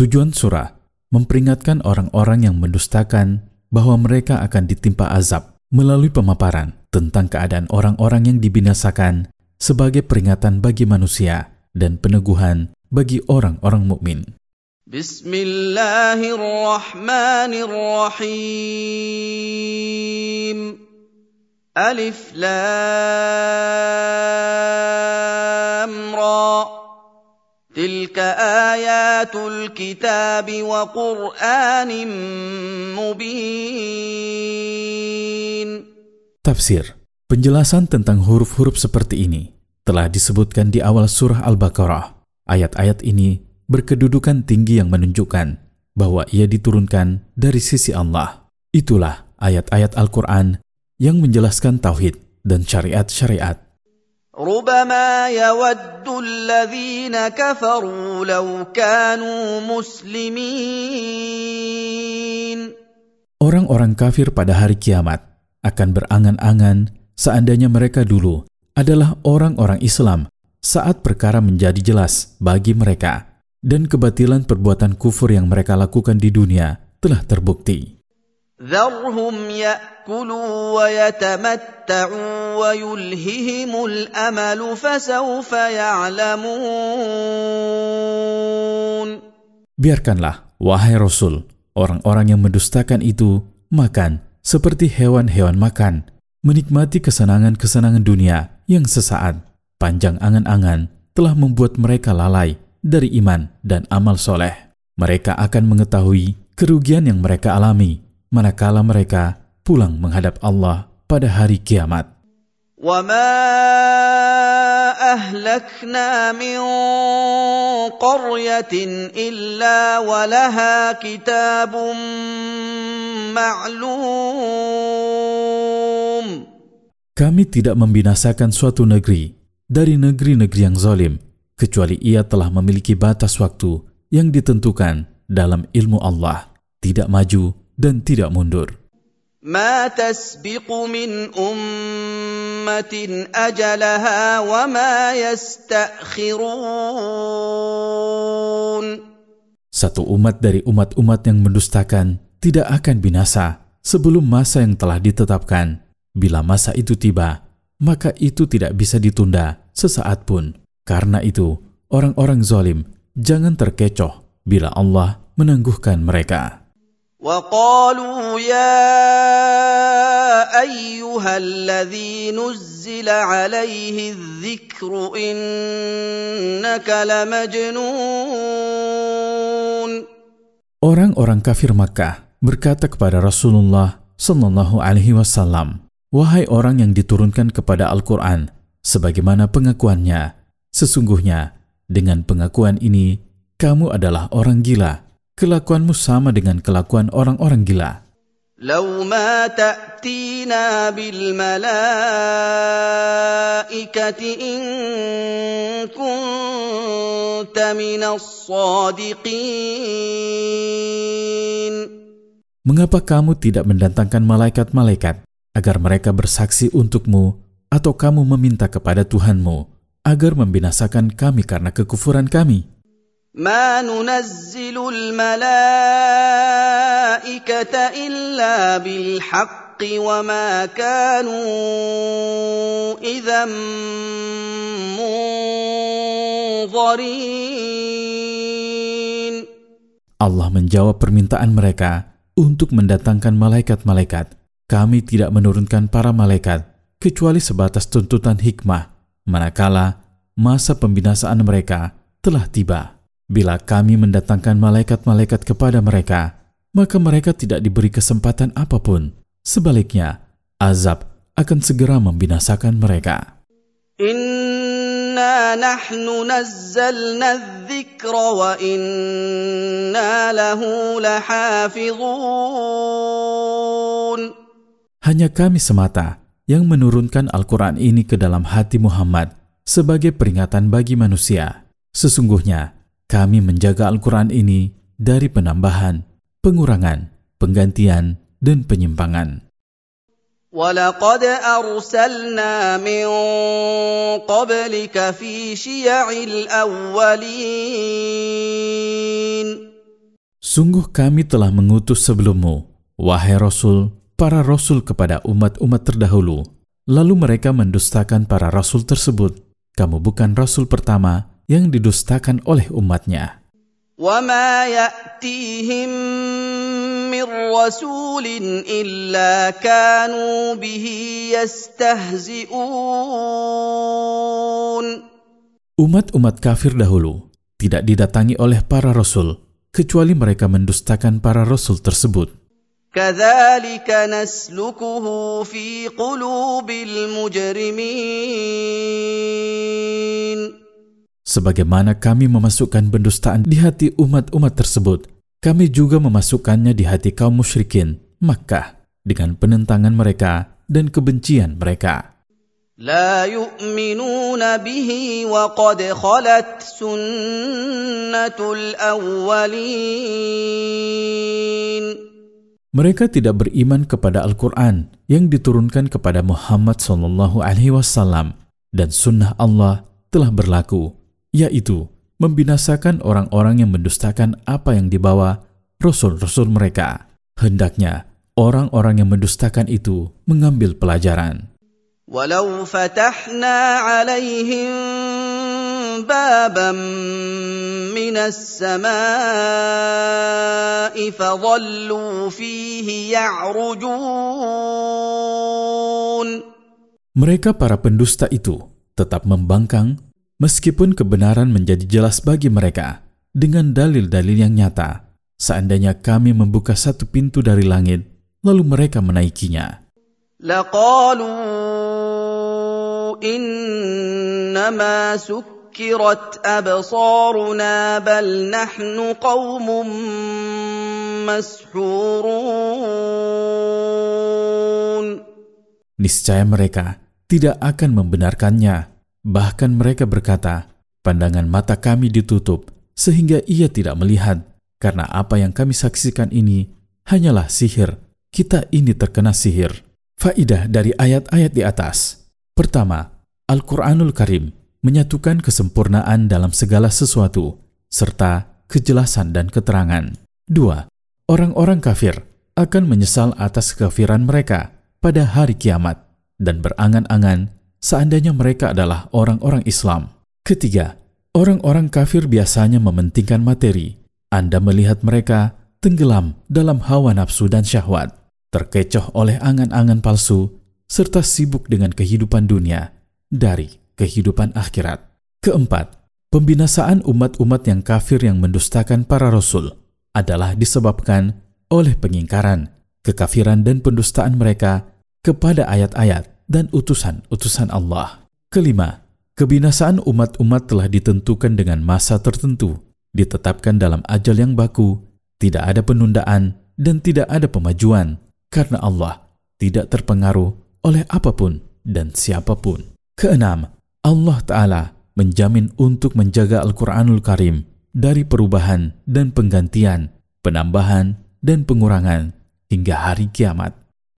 Tujuan surah memperingatkan orang-orang yang mendustakan bahwa mereka akan ditimpa azab melalui pemaparan tentang keadaan orang-orang yang dibinasakan sebagai peringatan bagi manusia dan peneguhan bagi orang-orang mukmin. Bismillahirrahmanirrahim. Alif Lam Ra. تلك آيات الكتاب وقرآن مبين Tafsir Penjelasan tentang huruf-huruf seperti ini telah disebutkan di awal surah Al-Baqarah. Ayat-ayat ini berkedudukan tinggi yang menunjukkan bahwa ia diturunkan dari sisi Allah. Itulah ayat-ayat Al-Quran yang menjelaskan tauhid dan syariat-syariat ربما يود الذين كفروا لو كانوا مسلمين Orang-orang kafir pada hari kiamat akan berangan-angan seandainya mereka dulu adalah orang-orang Islam saat perkara menjadi jelas bagi mereka dan kebatilan perbuatan kufur yang mereka lakukan di dunia telah terbukti. ذرهم ياكلوا ويتمتعوا ويلههم الامل فسوف يعلمون Biarkanlah, wahai Rasul, orang-orang yang mendustakan itu makan seperti hewan-hewan makan, menikmati kesenangan-kesenangan dunia yang sesaat. Panjang angan-angan telah membuat mereka lalai dari iman dan amal soleh. Mereka akan mengetahui kerugian yang mereka alami manakala mereka pulang menghadap Allah pada hari kiamat. وما أهلكنا من قرية إلا ولها كتاب معلوم Kami tidak membinasakan suatu negeri dari negeri-negeri yang zalim kecuali ia telah memiliki batas waktu yang ditentukan dalam ilmu Allah, tidak maju dan tidak mundur. ما تسبق من أمة أجلها وما يستأخرون Satu umat dari umat-umat yang mendustakan tidak akan binasa sebelum masa yang telah ditetapkan. Bila masa itu tiba, maka itu tidak bisa ditunda sesaat pun. Karena itu, orang-orang zalim jangan terkecoh bila Allah menangguhkan mereka. وقالوا يا ايها الذي نزل عليه الذكر انك لمجنون Orang-orang kafir Makkah berkata kepada Rasulullah Sallallahu Alaihi Wasallam, "Wahai orang yang diturunkan kepada Al-Quran, sebagaimana pengakuannya, sesungguhnya dengan pengakuan ini kamu adalah orang gila." kelakuanmu sama dengan kelakuan orang-orang gila. لو ما تأتينا بالملائكة إن كنت من الصادقين Mengapa kamu tidak mendatangkan malaikat-malaikat agar mereka bersaksi untukmu atau kamu meminta kepada Tuhanmu agar membinasakan kami karena kekufuran kami? ما ننزل الملائكة إلا بالحق وما كانوا إذا منظرين Allah menjawab permintaan mereka untuk mendatangkan malaikat-malaikat. Kami tidak menurunkan para malaikat kecuali sebatas tuntutan hikmah, manakala masa pembinasaan mereka telah tiba. Bila kami mendatangkan malaikat-malaikat kepada mereka, maka mereka tidak diberi kesempatan apa pun. Sebaliknya, azab akan segera membinasakan mereka. Inna nahnu nazzalna dzikra wa inna lahu lahafizun. Hanya kami semata yang menurunkan Al-Quran ini ke dalam hati Muhammad sebagai peringatan bagi manusia. Sesungguhnya, kami menjaga Al-Quran ini dari penambahan, pengurangan, penggantian, dan penyimpangan. ولقد أرسلنا من قبلك في شيع الأولين Sungguh kami telah mengutus sebelummu, wahai Rasul, para Rasul kepada umat-umat terdahulu. Lalu mereka mendustakan para Rasul tersebut. Kamu bukan Rasul pertama yang didustakan oleh umatnya. وما ياتيهم من رسول الا كانوا به يستهزئون Umat-umat kafir dahulu tidak didatangi oleh para rasul kecuali mereka mendustakan para rasul tersebut. كذلك نسلكه في قلوب المجرمين Sebagaimana kami memasukkan pendustaan di hati umat-umat tersebut, kami juga memasukkannya di hati kaum musyrikin Makkah dengan penentangan mereka dan kebencian mereka. لا يؤمنون به وقد خلت سنه الاولين Mereka tidak beriman kepada Al-Quran yang diturunkan kepada Muhammad Sallallahu Alaihi Wasallam dan Sunnah Allah telah berlaku, yaitu membinasakan orang-orang yang mendustakan apa yang dibawa rasul-rasul mereka. Hendaknya orang-orang yang mendustakan itu mengambil pelajaran. Walau fatahna alaihim baban minas samai fadhallu fihi ya'rujun. Mereka para pendusta itu tetap membangkang meskipun kebenaran menjadi jelas bagi mereka dengan dalil-dalil yang nyata. Seandainya kami membuka satu pintu dari langit, lalu mereka menaikinya. لقالوا انما سكرت ابصارنا بل نحن قوم مسحورون Niscaya mereka tidak akan membenarkannya. Bahkan mereka berkata, pandangan mata kami ditutup sehingga ia tidak melihat karena apa yang kami saksikan ini hanyalah sihir. Kita ini terkena sihir. Faidah dari ayat-ayat di atas. Pertama, Al-Quranul Karim menyatukan kesempurnaan dalam segala sesuatu, serta kejelasan dan keterangan. Dua, orang-orang kafir akan menyesal atas kekafiran mereka pada hari kiamat dan berangan-angan seandainya mereka adalah orang-orang Islam. Ketiga, orang-orang kafir biasanya mementingkan materi. Anda melihat mereka tenggelam dalam hawa nafsu dan syahwat, terkecoh oleh angan-angan palsu, serta sibuk dengan kehidupan dunia dari kehidupan akhirat. Keempat, pembinasaan umat-umat yang kafir yang mendustakan para rasul adalah disebabkan oleh pengingkaran, kekafiran dan pendustaan mereka kepada ayat-ayat dan utusan-utusan Allah. Kelima, kebinasaan umat-umat telah ditentukan dengan masa tertentu, ditetapkan dalam ajal yang baku, tidak ada penundaan dan tidak ada pemajuan, karena Allah tidak terpengaruh oleh apa pun dan siapa pun. Keenam, Allah Ta'ala menjamin untuk menjaga Al-Quranul Karim dari perubahan dan penggantian, penambahan dan pengurangan hingga hari kiamat.